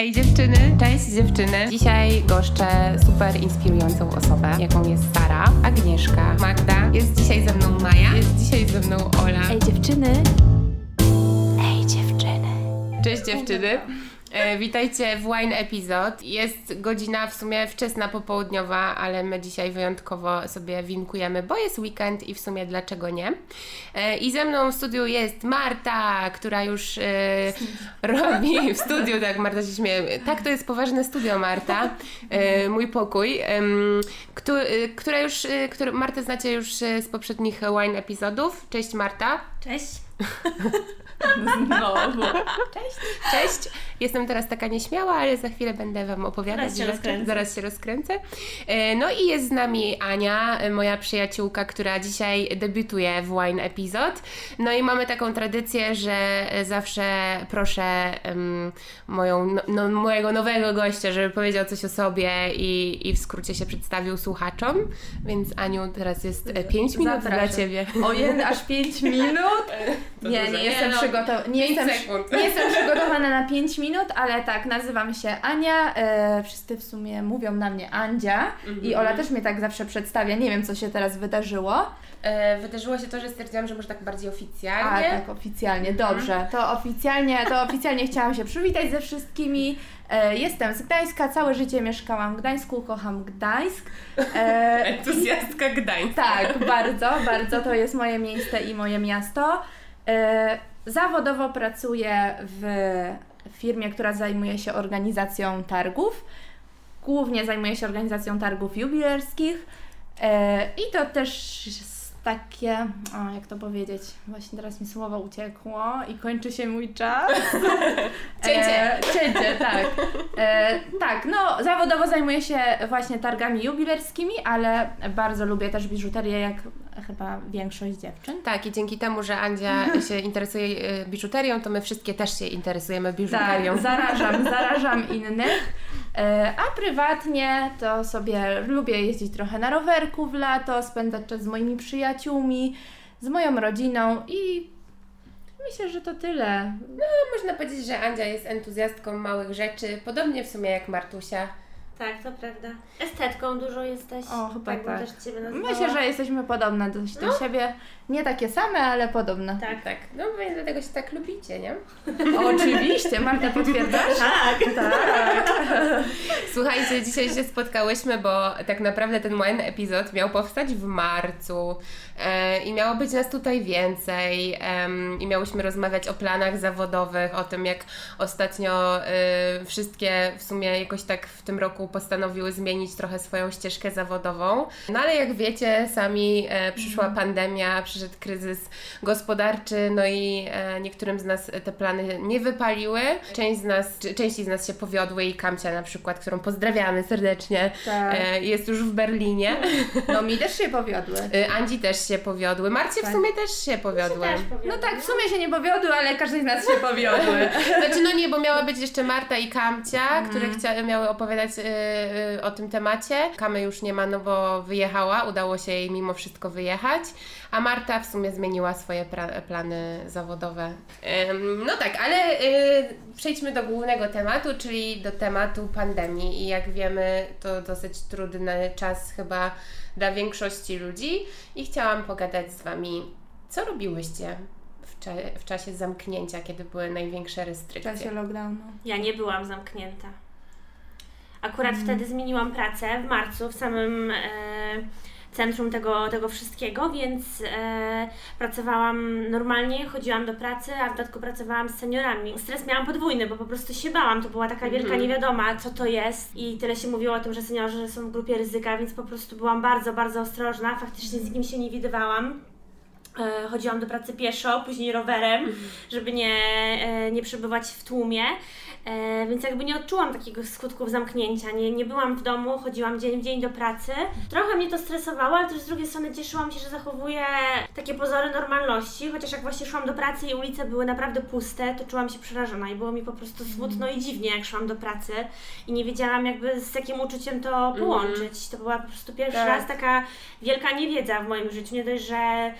Ej dziewczyny, cześć dziewczyny. Dzisiaj goszczę super inspirującą osobę, jaką jest Sara, Agnieszka, Magda. Jest dzisiaj ze mną Maja, jest dzisiaj ze mną Ola. Ej dziewczyny. Ej dziewczyny. Cześć dziewczyny. E, witajcie w Wine Epizod. Jest godzina w sumie wczesna popołudniowa, ale my dzisiaj wyjątkowo sobie winkujemy, bo jest weekend i w sumie dlaczego nie. E, I ze mną w studiu jest Marta, która już e, robi w studiu, tak Marta się śmieje. Tak, to jest poważne studio Marta, e, mój pokój, któ, e, która już, e, który, Martę znacie już z poprzednich Wine Epizodów. Cześć Marta. Cześć. Znowu. Cześć, jestem teraz taka nieśmiała, ale za chwilę będę Wam opowiadać. Zaraz się rzeczy. rozkręcę. Zaraz się rozkręcę. E, No i jest z nami Ania, e, moja przyjaciółka, która dzisiaj debiutuje w Wine Epizod. No i mamy taką tradycję, że e, zawsze proszę em, moją, no, no, mojego nowego gościa, żeby powiedział coś o sobie i, i w skrócie się przedstawił słuchaczom. Więc Aniu, teraz jest 5 minut dla Zapraszam. Ciebie. Ojej, aż 5 minut? Nie, nie Nie, jestem no, przygotowana. Nie, jestem, nie jestem przygotowana na 5 minut, ale tak, nazywam się Ania. E, wszyscy w sumie mówią na mnie Andzia i Ola też mnie tak zawsze przedstawia. Nie wiem, co się teraz wydarzyło. E, Wydarzyło się to, że stwierdziłam, że może tak bardziej A, oficjalnie. tak, oficjalnie, dobrze. To oficjalnie, to oficjalnie chciałam się przywitać ze wszystkimi. E, jestem z Gdańska, całe życie mieszkałam w Gdańsku, kocham Gdańsk. E, Entuzjastka Gdańska. Tak, bardzo, bardzo to jest moje miejsce i moje miasto. E, Zawodowo pracuję w firmie, która zajmuje się organizacją targów. Głównie zajmuję się organizacją targów jubilerskich. E, I to też takie, o, jak to powiedzieć, właśnie teraz mi słowo uciekło i kończy się mój czas. Cięcie. E, cięcie, tak. E, tak, no zawodowo zajmuję się właśnie targami jubilerskimi, ale bardzo lubię też biżuterię, jak chyba większość dziewczyn. Tak, i dzięki temu, że Andzia się interesuje e, biżuterią, to my wszystkie też się interesujemy biżuterią. Tak, zarażam, zarażam innych. E, A prywatnie to sobie lubię jeździć trochę na rowerku w lato, spędzać czas z moimi przyjaciółmi, z moją rodziną i myślę, że to tyle. Można powiedzieć, że Andzia jest entuzjastką małych rzeczy, podobnie w sumie jak Martusia. Tak, to prawda. Estetką dużo jesteś. O, chyba bym tak. też Ciebie. Myślę, że jesteśmy podobne dość do siebie. Nie takie same, ale podobne. Tak. Tak, no więc dlatego się tak lubicie, nie? Oczywiście, Marta potwierdzasz? Tak. Tak. Słuchajcie, dzisiaj się spotkałyśmy, bo tak naprawdę ten Wine epizod miał powstać w marcu e, i miało być nas tutaj więcej em, i miałyśmy rozmawiać o planach zawodowych, o tym jak ostatnio e, wszystkie w sumie jakoś tak w tym roku postanowiły zmienić trochę swoją ścieżkę zawodową. No ale jak wiecie, sami e, przyszła pandemia, przyszedł kryzys gospodarczy, no i e, niektórym z nas te plany nie wypaliły. Część z nas, czy- części z nas się powiodły i Kamcia na przykład, którą pozdrawiamy serdecznie, Tak. e, jest już w Berlinie. No mi też się powiodły. E, Andzi też się powiodły. Marcie w Tak. sumie też się powiodły. Też powiem. No tak, w sumie się nie powiodły, ale każdy z nas się powiodły. Znaczy no nie, bo miała być jeszcze Marta i Kamcia, Mhm. które chcia, miały opowiadać y, y, o tym temacie. Kamy już nie ma, no bo wyjechała, udało się jej mimo wszystko wyjechać, a Marta w sumie zmieniła swoje pra- plany zawodowe. Ym, no tak, ale y, przejdźmy do głównego tematu, czyli do tematu pandemii i jak wiemy, to dosyć trudny czas chyba dla większości ludzi i chciałam pogadać z Wami, co robiłyście w, cza- w czasie zamknięcia, kiedy były największe W restrykcje. czasie lockdownu. Ja nie byłam zamknięta. Akurat Mhm. wtedy zmieniłam pracę w marcu w samym e, centrum tego, tego wszystkiego, więc e, pracowałam normalnie, chodziłam do pracy, a w dodatku pracowałam z seniorami. Stres miałam podwójny, bo po prostu się bałam. To była taka wielka Mhm. niewiadoma, co to jest i tyle się mówiło o tym, że seniorzy są w grupie ryzyka, więc po prostu byłam bardzo, bardzo ostrożna. Faktycznie z nikim się nie widywałam. E, Chodziłam do pracy pieszo, później rowerem, żeby nie, e, nie przebywać w tłumie. E, więc jakby nie odczułam takiego skutków zamknięcia. Nie, nie byłam w domu, chodziłam dzień w dzień do pracy. Trochę mnie to stresowało, ale też z drugiej strony cieszyłam się, że zachowuję takie pozory normalności. Chociaż jak właśnie szłam do pracy i ulice były naprawdę puste, to czułam się przerażona i było mi po prostu smutno i dziwnie, jak szłam do pracy i nie wiedziałam jakby z jakim uczuciem to połączyć. To była po prostu pierwszy Tak. raz taka wielka niewiedza w moim życiu. Nie dość, że,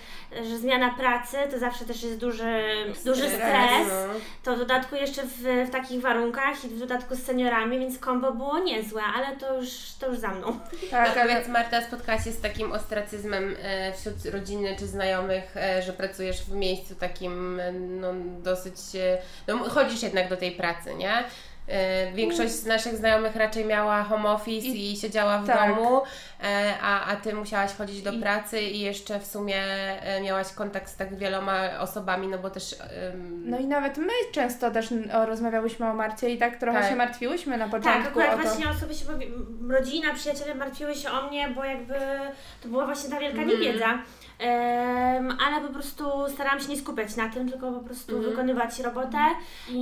że zmiana pracy to zawsze też jest duży, duży stres. no. To w dodatku jeszcze w, w takich warunkach i w dodatku z seniorami, więc kombo było niezłe, ale to już, to już za mną. Tak, ale więc Marta spotkałaś się z takim ostracyzmem e, wśród rodziny czy znajomych, e, że pracujesz w miejscu takim e, no, dosyć, no chodzisz jednak do tej pracy, nie? E, Większość z naszych znajomych raczej miała home office i, I- siedziała w tak. domu, e, a, a Ty musiałaś chodzić do I- pracy i jeszcze w sumie e, miałaś kontakt z tak wieloma osobami, no bo też... em, No i nawet my często też rozmawiałyśmy o Marcie i tak trochę Tak. się martwiłyśmy na Tak, początku akurat o to. właśnie osoby się, rodzina, przyjaciele martwiły się o mnie, bo jakby to była właśnie ta wielka Mhm. niewiedza. Em, ale po prostu starałam się nie skupiać na tym, tylko po prostu Mhm. wykonywać robotę i,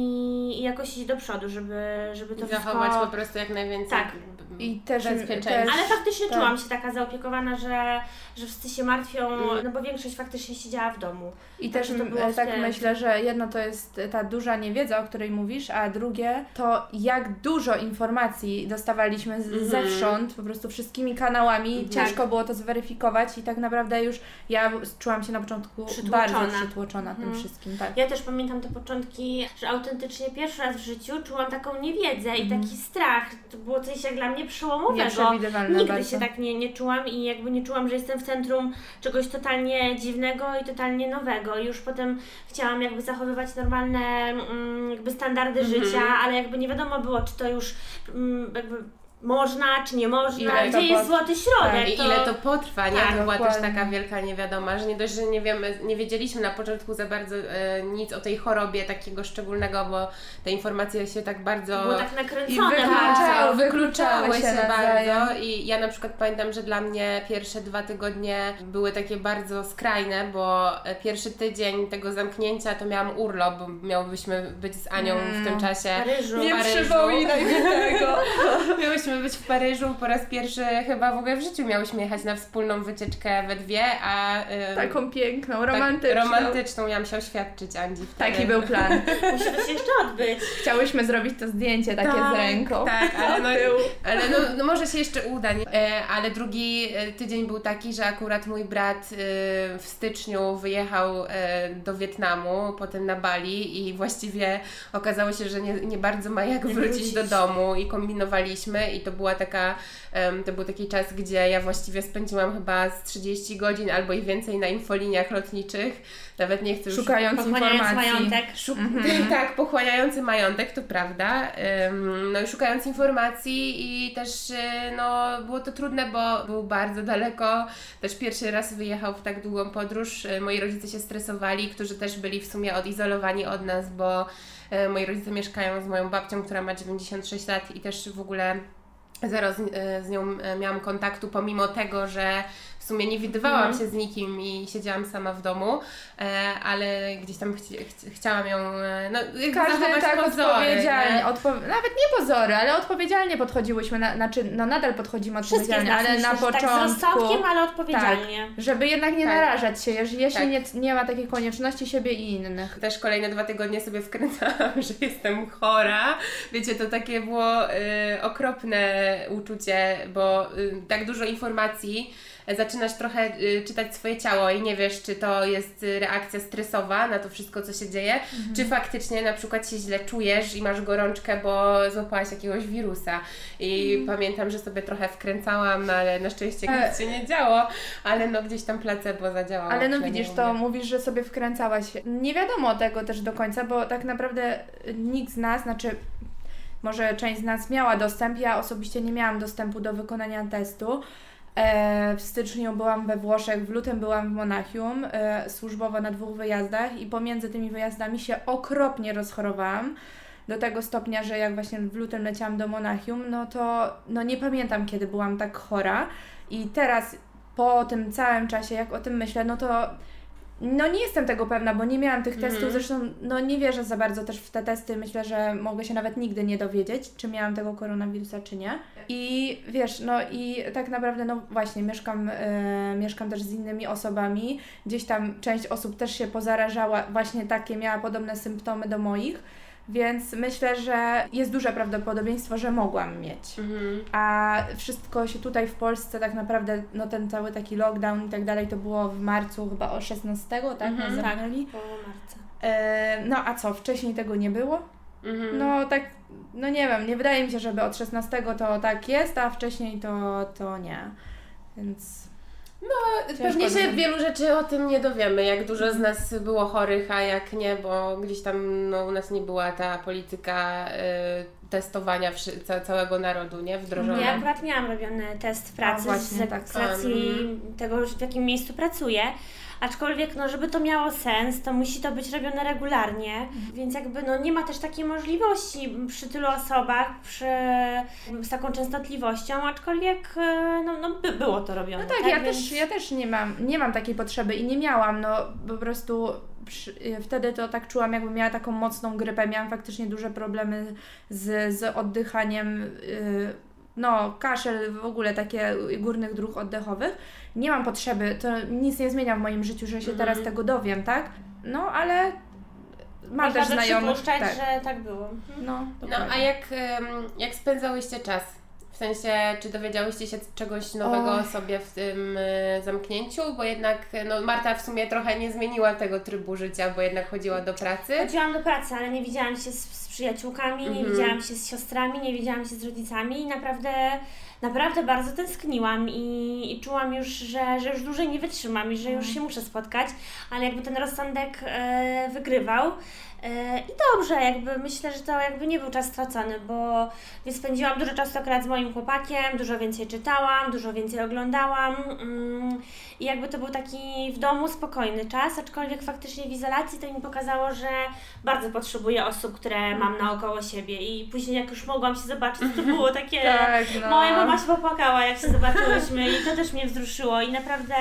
i jakoś iść do przodu, żeby, żeby to i zachować wszystko... po prostu jak najwięcej Tak. b- I też- bezpieczeństwa. też- Ale faktycznie Tak. czułam się taka zaopiekowana, że, że wszyscy się martwią, Mm. no bo większość faktycznie siedziała w domu. I też Także to było tak myślę, że jedno to jest ta duża niewiedza, o której mówisz, a drugie to jak dużo informacji dostawaliśmy z, Mhm. zewsząd, po prostu wszystkimi kanałami. Mhm. Ciężko było to zweryfikować i tak naprawdę już ja czułam się na początku Przytłoczona. bardzo przytłoczona tym Mhm. wszystkim. Tak. Ja też pamiętam te początki, że autentycznie pierwszy raz w życiu czułam taką niewiedzę i Mhm. taki strach. To było coś jak dla mnie przełomowego. Nigdy bardzo. się tak nie, nie czułam i jakby nie czułam, że jestem w centrum czegoś totalnie dziwnego i totalnie nowego. I już potem chciałam jakby zachowywać normalne mm, jakby standardy Mhm. życia, ale jakby nie wiadomo było, czy to już mm, jakby można, czy nie można, Ile gdzie to jest pot- złoty środek. I ile to potrwa, nie? Tak, to była też taka wielka niewiadoma, że nie dość, że nie wiemy, nie wiedzieliśmy na początku za bardzo e, nic o tej chorobie takiego szczególnego, bo te informacje się tak bardzo było tak I nakręcone wykluczały, bardzo. wykluczały wykluczały się się bardzo i ja na przykład pamiętam, że dla mnie pierwsze dwa tygodnie były takie bardzo skrajne, bo e, pierwszy tydzień tego zamknięcia to miałam urlop, bo miałybyśmy być z Anią w tym Mm. czasie W Paryżu. Nie przypominaj mi tego. Miałyśmy być w Paryżu po raz pierwszy chyba w ogóle w życiu miałyśmy jechać na wspólną wycieczkę we dwie, a ym, Taką piękną, tak, romantyczną. romantyczną miałam się oświadczyć Andzi wtedy. Taki był plan. Musi to się jeszcze odbyć. Chciałyśmy zrobić to zdjęcie takie Tak, z ręką. Tak, ale, no, ale no, no może się jeszcze uda. Nie? E, ale drugi e, tydzień był taki, że akurat mój brat e, w styczniu wyjechał do Wietnamu, potem na Bali i właściwie okazało się, że nie, nie bardzo ma jak wrócić. do domu i kombinowaliśmy i to była taka, to był taki czas, gdzie ja właściwie spędziłam chyba z 30 godzin albo i więcej na infoliniach lotniczych. Nawet nie chcę już Szukając informacji. majątek. Szuk- Mhm. Tak, pochłaniający majątek, to prawda. No i szukając informacji i też y, no, było to trudne, bo był bardzo daleko. Też pierwszy raz wyjechał w tak długą podróż. Y, Moi rodzice się stresowali, którzy też byli w sumie odizolowani od nas, bo y, moi rodzice mieszkają z moją babcią, która ma 96 lat i też w ogóle zero z, y, z nią y, miałam kontaktu, pomimo tego, że sumie nie widywałam Mhm. się z nikim i siedziałam sama w domu, e, ale gdzieś tam chci, chci, chciałam ją e, no, Każdy tak pozory, odpowiedzialnie, nie? odpo- nawet nie pozory, ale odpowiedzialnie podchodziłyśmy, na, znaczy no nadal podchodzimy odpowiedzialnie, nas ale myślę, na że tak z początku, rozsądkiem, ale odpowiedzialnie. żeby jednak nie Tak. narażać się, jeśli, jeśli Tak. nie, nie ma takiej konieczności siebie i innych. Też kolejne dwa tygodnie sobie wkręcałam, że jestem chora. Wiecie, to takie było y, okropne uczucie, bo y, tak dużo informacji, zaczynasz trochę y, czytać swoje ciało i nie wiesz, czy to jest y, reakcja stresowa na to wszystko, co się dzieje, czy faktycznie na przykład się źle czujesz i masz gorączkę, bo złapałaś jakiegoś wirusa. I pamiętam, że sobie trochę wkręcałam, no, ale na szczęście E. nic się nie działo, ale no gdzieś tam placebo zadziałało. Ale no widzisz, to mówisz, że sobie wkręcałaś. Nie wiadomo tego też do końca, bo tak naprawdę nikt z nas, znaczy może część z nas miała dostęp, ja osobiście nie miałam dostępu do wykonania testu. E, w styczniu byłam we Włoszech, w lutym byłam w Monachium e, służbowo na dwóch wyjazdach i pomiędzy tymi wyjazdami się okropnie rozchorowałam. Do tego stopnia, że jak właśnie w lutym leciałam do Monachium, no to no nie pamiętam kiedy byłam tak chora. I teraz po tym całym czasie, jak o tym myślę, no to no nie jestem tego pewna, bo nie miałam tych Mhm. testów, zresztą no nie wierzę za bardzo też w te testy, myślę, że mogę się nawet nigdy nie dowiedzieć, czy miałam tego koronawirusa, czy nie. I wiesz, no i tak naprawdę, no właśnie, mieszkam, e, mieszkam też z innymi osobami, gdzieś tam część osób też się pozarażała, właśnie takie miała podobne symptomy do moich, więc myślę, że jest duże prawdopodobieństwo, że mogłam mieć. Mhm. A wszystko się tutaj w Polsce tak naprawdę, no ten cały taki lockdown i tak dalej, to było w marcu chyba o 16, tak? Mhm. Zamknęli. Po marca. E, no a co, wcześniej tego nie było? Mhm. No tak no nie wiem, nie wydaje mi się, żeby od 16 to tak jest, a wcześniej to, to nie. Więc Ciężko Pewnie się wielu rzeczy o tym nie dowiemy, jak dużo z nas było chorych, a jak nie, bo gdzieś tam no, u nas nie była ta polityka y, testowania wszy- ca- całego narodu, nie? Wdrożona. Ja akurat miałam robiony test w pracy właśnie, z, tak. z racji tego, że w jakim miejscu pracuję. Aczkolwiek, no, żeby to miało sens, to musi to być robione regularnie, więc jakby no, nie ma też takiej możliwości przy tylu osobach, przy, z taką częstotliwością, aczkolwiek e, no, no, by było to robione. No tak, ja, Więc- też, ja też nie mam, nie mam takiej potrzeby i nie miałam, no po prostu y, wtedy to tak czułam, jakbym miała taką mocną grypę, miałam faktycznie duże problemy z, z oddychaniem, y, no kaszel, w ogóle takie górnych dróg oddechowych. Nie mam potrzeby, to nic nie zmienia w moim życiu, że się teraz tego dowiem, tak? No, ale mam Można też znajomych, przypuszczać, tak, że tak było. Mhm. no, No a jak, jak spędzałyście czas? W sensie, czy dowiedziałyście się czegoś nowego o sobie w tym y, zamknięciu? Bo jednak no, Marta w sumie trochę nie zmieniła tego trybu życia, bo jednak chodziła do pracy. Chodziłam do pracy, ale nie widziałam się z, z przyjaciółkami, nie Mhm. widziałam się z siostrami, nie widziałam się z rodzicami i naprawdę, naprawdę bardzo tęskniłam i, i czułam już, że, że już dłużej nie wytrzymam i że już się muszę spotkać, ale jakby ten rozsądek e, wygrywał. E, I dobrze, jakby myślę, że to jakby nie był czas stracony, bo spędziłam dużo czasu akurat z moim chłopakiem, dużo więcej czytałam, dużo więcej oglądałam mm, i jakby to był taki w domu spokojny czas, aczkolwiek faktycznie w izolacji to mi pokazało, że bardzo potrzebuję osób, które mam naokoło siebie i później jak już mogłam się zobaczyć, to było takie... Tak, no. Moja mama się popłakała, jak się zobaczyłyśmy i to też mnie wzruszyło i naprawdę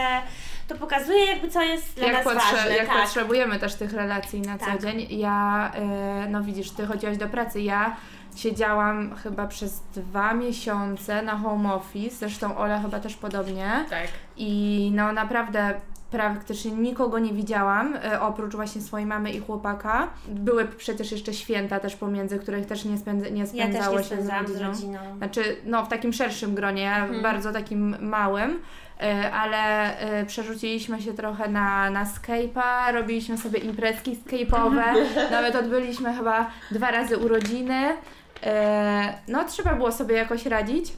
to pokazuje jakby co jest dla jak, nas potrze- ważne. jak tak. potrzebujemy też tych relacji na Tak. co dzień. Ja, y, no widzisz, ty chodziłaś do pracy, ja siedziałam chyba przez dwa miesiące na home office, zresztą Ola chyba też podobnie Tak. i no naprawdę praktycznie nikogo nie widziałam, y, oprócz właśnie swojej mamy i chłopaka. Były przecież jeszcze święta też pomiędzy, których też nie, spędza- nie Ja spędzało nie się z spędzałam z rodziną. rodziną. Znaczy, no w takim szerszym gronie, ja Mhm. bardzo takim małym, y, ale y, przerzuciliśmy się trochę na, na Skype'a, robiliśmy sobie imprezki Skype'owe, nawet odbyliśmy chyba dwa razy urodziny. No, trzeba było sobie jakoś radzić.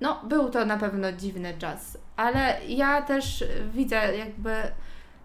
No, był to na pewno dziwny czas, ale ja też widzę jakby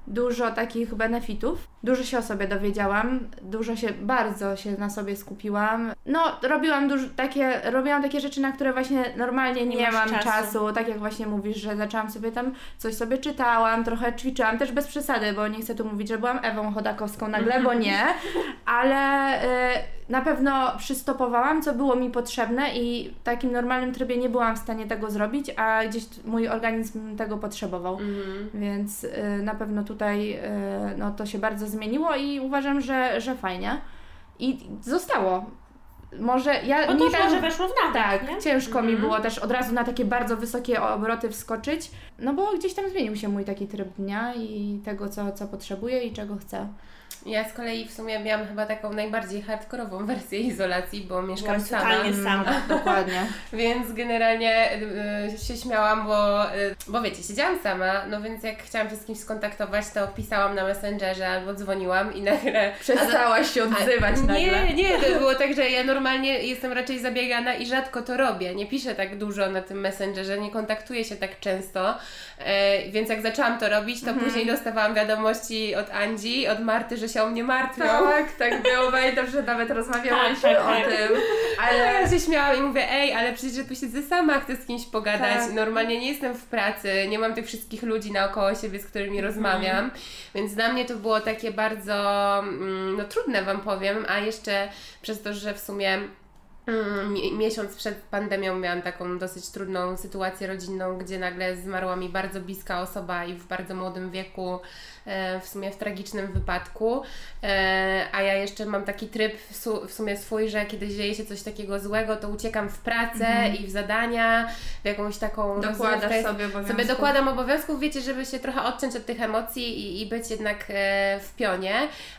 dużo takich benefitów. Dużo się o sobie dowiedziałam, dużo się, bardzo się na sobie skupiłam. No, robiłam dużo, takie, robiłam takie rzeczy, na które właśnie normalnie nie, Nie mam czasu. czasu. Tak jak właśnie mówisz, że zaczęłam sobie tam, coś sobie czytałam, trochę ćwiczyłam, też bez przesady, bo nie chcę tu mówić, że byłam Ewą Chodakowską nagle, bo nie, ale y, na pewno przystopowałam, co było mi potrzebne i w takim normalnym trybie nie byłam w stanie tego zrobić, a gdzieś mój organizm tego potrzebował. Mhm. Więc y, na pewno tutaj y, no, to się bardzo zmieniło i uważam, że, że fajnie. I zostało. Może ja Bo nie tak, może weszło w nawyk, tak, nie? ciężko mi Mhm. było też od razu na takie bardzo wysokie obroty wskoczyć, no bo gdzieś tam zmienił się mój taki tryb dnia i tego, co, co potrzebuję i czego chcę. Ja z kolei w sumie miałam chyba taką najbardziej hardkorową wersję izolacji, bo mieszkam Byłaś sama. totalnie sama. Dokładnie. Więc generalnie y, się śmiałam, bo, y, bo wiecie, siedziałam sama, no więc jak chciałam się z kimś skontaktować, to pisałam na Messengerze albo dzwoniłam i nagle... Przestałaś się odzywać A, nagle. Nie, nie, to było tak, że ja normalnie jestem raczej zabiegana i rzadko to robię. Nie piszę tak dużo na tym Messengerze, nie kontaktuję się tak często, e, więc jak zaczęłam to robić, to Mhm. później dostawałam wiadomości od Andzi, od Marty, że się o mnie martwią. Tak, tak było, pamiętam, że nawet rozmawiałyśmy Tak, tak, o tak. tym, Ale ale ja się śmiałam i mówię, ej, ale przecież ja tu siedzę sama, chcę z kimś pogadać. Tak. Normalnie nie jestem w pracy, nie mam tych wszystkich ludzi naokoło siebie, z którymi rozmawiam. Więc dla mnie to było takie bardzo mm, no, trudne, Wam powiem, a jeszcze przez to, że w sumie mm, mi- miesiąc przed pandemią miałam taką dosyć trudną sytuację rodzinną, gdzie nagle zmarła mi bardzo bliska osoba i w bardzo młodym wieku, w sumie w tragicznym wypadku. E, a ja jeszcze mam taki tryb w, su- w sumie swój, że kiedy dzieje się coś takiego złego, to uciekam w pracę i w zadania, w jakąś taką dokładasz rozrywkę. sobie obowiązków. Sobie dokładam obowiązków, wiecie, żeby się trochę odciąć od tych emocji i, i być jednak e, w pionie,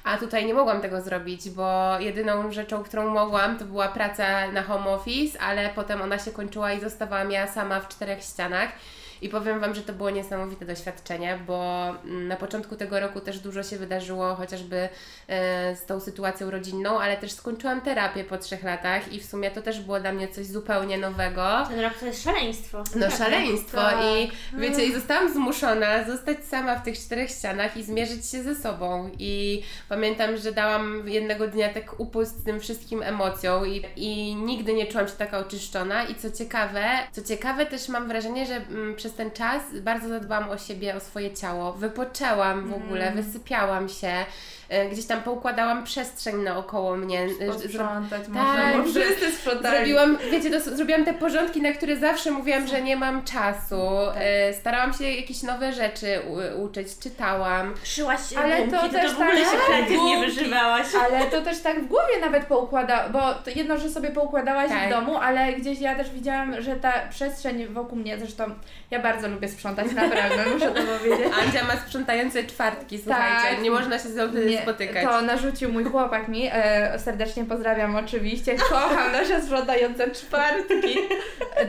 a tutaj nie mogłam tego zrobić, bo jedyną rzeczą, którą mogłam, to była praca na home office, ale potem ona się kończyła i zostawałam ja sama w czterech ścianach. I powiem Wam, że to było niesamowite doświadczenie, bo mm, na początku tego roku też dużo się wydarzyło, chociażby e, z tą sytuacją rodzinną, ale też skończyłam terapię po trzech latach i w sumie to też było dla mnie coś zupełnie nowego. Ten rok to jest szaleństwo. No szaleństwo tak. i wiecie, i zostałam zmuszona zostać sama w tych czterech ścianach i zmierzyć się ze sobą i pamiętam, że dałam jednego dnia tak upust tym wszystkim emocjom i, i nigdy nie czułam się taka oczyszczona i co ciekawe, co ciekawe też mam wrażenie, że mm, przez ten czas bardzo zadbałam o siebie, o swoje ciało, wypoczęłam w ogóle, wysypiałam się, gdzieś tam poukładałam przestrzeń naokoło mnie. e, Posprzątać Tak, można, bo że- wszyscy sprzątali. Zrobiłam, wiecie, to, zrobiłam te porządki, na które zawsze mówiłam, że nie mam czasu. E, starałam się jakieś nowe rzeczy uczyć, czytałam. Szyłaś Ale gumki, to też to w ogóle tak, się kreatywnie gumki. wyżywałaś. Ale to też tak w głowie nawet poukłada, bo to jedno, że sobie poukładałaś Tak. w domu, ale gdzieś ja też widziałam, że ta przestrzeń wokół mnie, zresztą ja bardzo lubię sprzątać, naprawdę, muszę to powiedzieć. Andzia ma sprzątające czwartki, słuchajcie, Tak. nie można się z Nie, spotykać. To narzucił mój chłopak mi, e, serdecznie pozdrawiam oczywiście, kocham nasze sprzątające czwartki.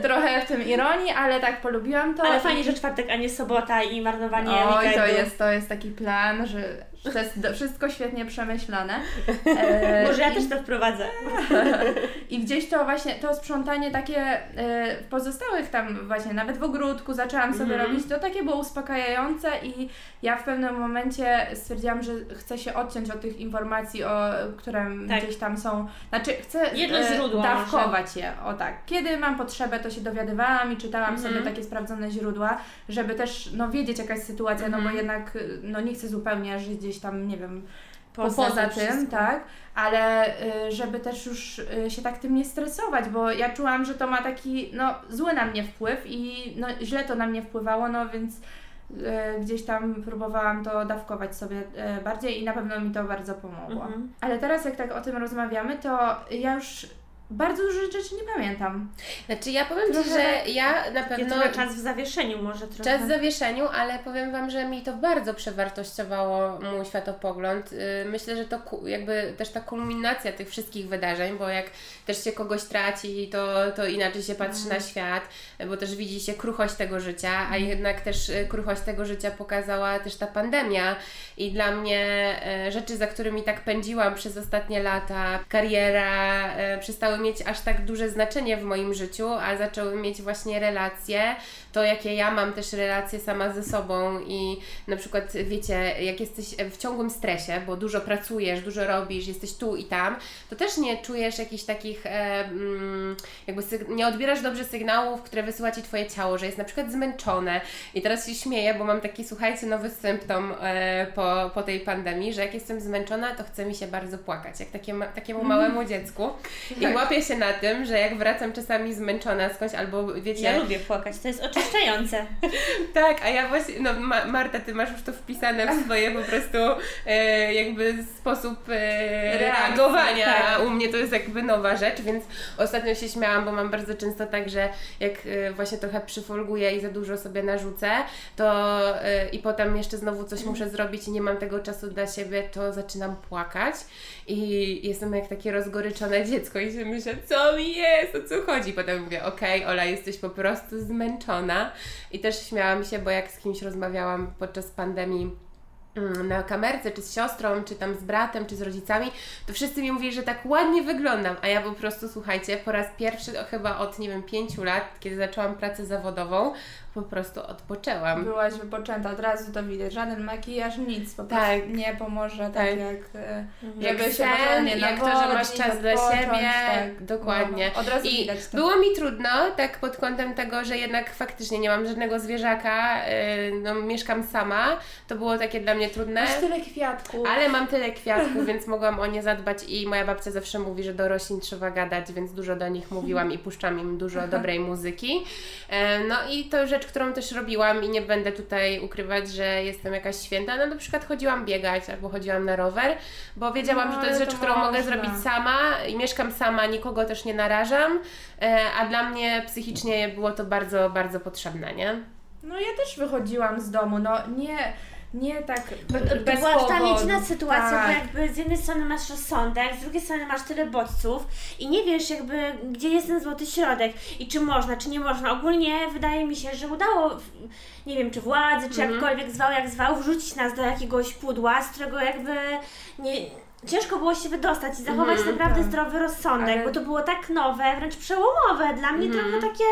Trochę w tym ironii, ale tak polubiłam to. Ale fajnie, że czwartek, a nie sobota i marnowanie Oj, weekendu. to jest, to jest taki plan, że to jest wszystko świetnie przemyślane. E, Może ja i- też to wprowadzę. I gdzieś to właśnie, to sprzątanie takie e, pozostałych tam właśnie, nawet w ogródku zaczęłam sobie Mhm. robić, to takie było uspokajające i ja w pewnym momencie stwierdziłam, że chcę się odciąć od tych informacji, o, które Tak. gdzieś tam są, znaczy chcę e, dawkować je, o tak. Kiedy mam potrzebę, to się dowiadywałam i czytałam Mhm. sobie takie sprawdzone źródła, żeby też no, wiedzieć jakaś sytuacja, no bo Mhm. jednak no nie chcę zupełnie żyć gdzieś tam, nie wiem, poza, Poza tym wszystkim. tak, ale y, żeby też już y, się tak tym nie stresować, bo ja czułam, że to ma taki no, zły na mnie wpływ i no, źle to na mnie wpływało, no więc y, gdzieś tam próbowałam to dawkować sobie bardziej i na pewno mi to bardzo pomogło. Mhm. Ale teraz jak tak o tym rozmawiamy, to ja już bardzo dużo rzeczy nie pamiętam. Znaczy ja powiem Ci, Trochę że ja na Ja pewno... trochę czas w zawieszeniu może trochę. Czas w zawieszeniu, ale powiem Wam, że mi to bardzo przewartościowało mój światopogląd. Yy, Myślę, że to jakby też ta kulminacja tych wszystkich wydarzeń, bo jak też się kogoś traci, to, to inaczej się patrzy na świat, bo też widzi się kruchość tego życia, a jednak też y, kruchość tego życia pokazała też ta pandemia. I dla mnie y, rzeczy, za którymi tak pędziłam przez ostatnie lata, kariera, y, przestały mieć aż tak duże znaczenie w moim życiu, a zaczęły mieć właśnie relacje, to jakie ja mam też relacje sama ze sobą i na przykład wiecie, jak jesteś w ciągłym stresie, bo dużo pracujesz, dużo robisz, jesteś tu i tam, to też nie czujesz jakichś takich, e, mm, jakby syg- nie odbierasz dobrze sygnałów, które wysyła Ci Twoje ciało, że jest na przykład zmęczone i teraz się śmieję, bo mam taki, słuchajcie, nowy symptom e, po, po tej pandemii, że jak jestem zmęczona, to chce mi się bardzo płakać, jak takie, ma- takiemu małemu dziecku i Tak. łapię się na tym, że jak wracam czasami zmęczona skądś albo wiecie... Ja lubię płakać, to jest oczyszczające. Tak, a ja właśnie, no Ma- Marta, ty masz już to wpisane w swoje po prostu e, jakby sposób e, reagowania, tak. u mnie to jest jakby nowa rzecz, więc ostatnio się śmiałam, bo mam bardzo często tak, że jak e, właśnie trochę przyfolguję i za dużo sobie narzucę, to e, i potem jeszcze znowu coś muszę zrobić i nie mam tego czasu dla siebie, to zaczynam płakać i jestem jak takie rozgoryczone dziecko i się myślę, co mi jest, o co chodzi. Potem mówię, okej, Ola, jesteś po prostu zmęczona. I też śmiałam się, bo jak z kimś rozmawiałam podczas pandemii na kamerce, czy z siostrą, czy tam z bratem, czy z rodzicami, to wszyscy mi mówili, że tak ładnie wyglądam, a ja po prostu, słuchajcie, po raz pierwszy chyba od, nie wiem, pięciu lat, kiedy zaczęłam pracę zawodową, po prostu odpoczęłam. Byłaś wypoczęta, od razu to widać, żaden makijaż, nic, po prostu Tak. nie pomoże, tak, Tak. jak, e, Jak żeby się sen, jak to, że masz czas dla siebie, tak. dokładnie. No, od razu I widać to. było mi trudno, tak pod kątem tego, że jednak faktycznie nie mam żadnego zwierzaka, yy, no mieszkam sama, to było takie dla mnie trudne. Masz tyle kwiatków. Ale mam tyle kwiatków, więc mogłam o nie zadbać i moja babcia zawsze mówi, że do roślin trzeba gadać, więc dużo do nich mówiłam i puszczam im dużo dobrej muzyki. E, No i to rzecz, którą też robiłam i nie będę tutaj ukrywać, że jestem jakaś święta. No na przykład chodziłam biegać albo chodziłam na rower, bo wiedziałam, No, że to jest rzecz, to którą mogę można. zrobić sama i mieszkam sama, nikogo też nie narażam, e, a dla mnie psychicznie było to bardzo, bardzo potrzebne, nie? No ja też wychodziłam z domu, no nie, nie tak Bo bez była powodu. dziwna sytuacja, tak. bo jakby z jednej strony masz rozsądek, z drugiej strony masz tyle bodźców i nie wiesz jakby gdzie jest ten złoty środek i czy można, czy nie można. Ogólnie wydaje mi się, że udało, nie wiem czy władzy, czy jakkolwiek zwał jak zwał, wrzucić nas do jakiegoś pudła, z którego jakby nie... Ciężko było się wydostać i zachować naprawdę tak. zdrowy rozsądek, Ale- bo to było tak nowe, wręcz przełomowe. Dla mnie trochę takie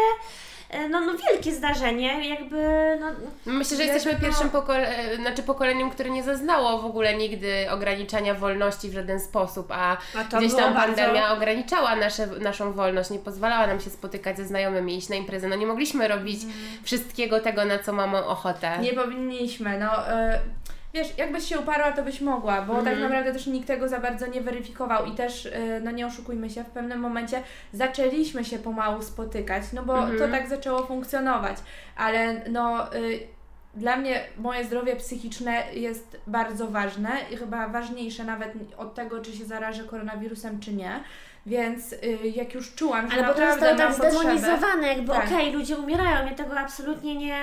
no, no wielkie zdarzenie, jakby no, Myślę, że jesteśmy tylko- pierwszym pokole- znaczy pokoleniem, które nie zaznało w ogóle nigdy ograniczania wolności w żaden sposób, a, A gdzieś tam bardzo- pandemia ograniczała nasze, naszą wolność, nie pozwalała nam się spotykać ze znajomymi, iść na imprezę. No nie mogliśmy robić wszystkiego tego, na co mamy ochotę. Nie powinniśmy, no. e, Wiesz, jakbyś się uparła, to byś mogła, bo tak naprawdę też nikt tego za bardzo nie weryfikował i też, e, no nie oszukujmy się, w pewnym momencie zaczęliśmy się pomału spotykać, no bo to tak zaczęło funkcjonować, ale no y, dla mnie moje zdrowie psychiczne jest bardzo ważne i chyba ważniejsze nawet od tego, czy się zarażę koronawirusem, czy nie, więc y, jak już czułam, że Ale bo to naprawdę zostało tak zdemonizowane, jakby Tak. okej, ludzie umierają, ja tego absolutnie nie,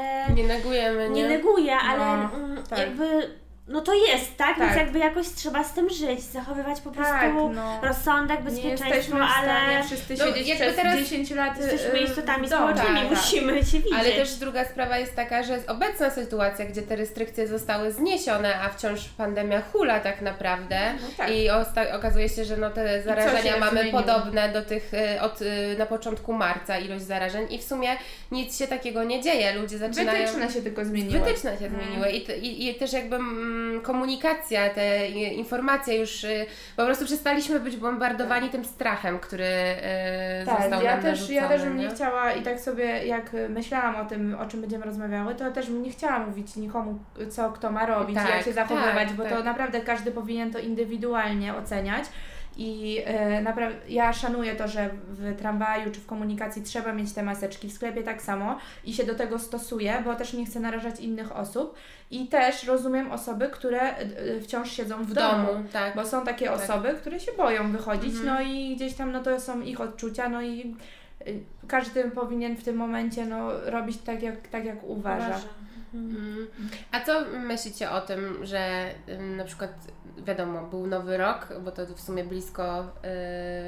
e, Nie negujemy, nie? nie neguję, ale No, mm, tak. jakby no to jest, tak? Więc Tak. jakby jakoś trzeba z tym żyć, zachowywać po prostu Tak, no. rozsądek, nie bezpieczeństwo, jesteśmy w stanie ale wszyscy No, siedzieć jakby przez teraz 10 lat jesteśmy y, istotami w domu. społecznymi, tak, tak. musimy się widzieć. Ale też druga sprawa jest taka, że obecna sytuacja, gdzie te restrykcje zostały zniesione, a wciąż pandemia hula tak naprawdę No tak. i okazuje się, że no te zarażenia mamy zmieniło? podobne do tych y, od y, na początku marca ilość zarażeń i w sumie nic się takiego nie dzieje. Ludzie zaczynają... Wytyczne się tylko zmieniły. Wytyczne się zmieniły i, i, i też jakby mm, komunikacja, te informacje już y, po prostu przestaliśmy być bombardowani tym strachem, który y, został Tak, ja nam też, ja też bym nie nie? chciała i tak sobie jak myślałam o tym, o czym będziemy rozmawiały, to też bym nie chciała mówić nikomu, co kto ma robić, Tak, jak się zachowywać, tak, bo to tak. naprawdę każdy powinien to indywidualnie oceniać. I e, naprawdę ja szanuję to, że w tramwaju czy w komunikacji trzeba mieć te maseczki, w sklepie tak samo i się do tego stosuję, bo też nie chcę narażać innych osób. I też rozumiem osoby, które e, e, wciąż siedzą w, w domu, tak. bo są takie Tak. osoby, które się boją wychodzić, Mhm. no i gdzieś tam no to są ich odczucia, no i y, każdy powinien w tym momencie no, robić tak jak, tak jak uważa. Uważam. Mhm. A co myślicie o tym, że na przykład wiadomo, był nowy rok, bo to w sumie blisko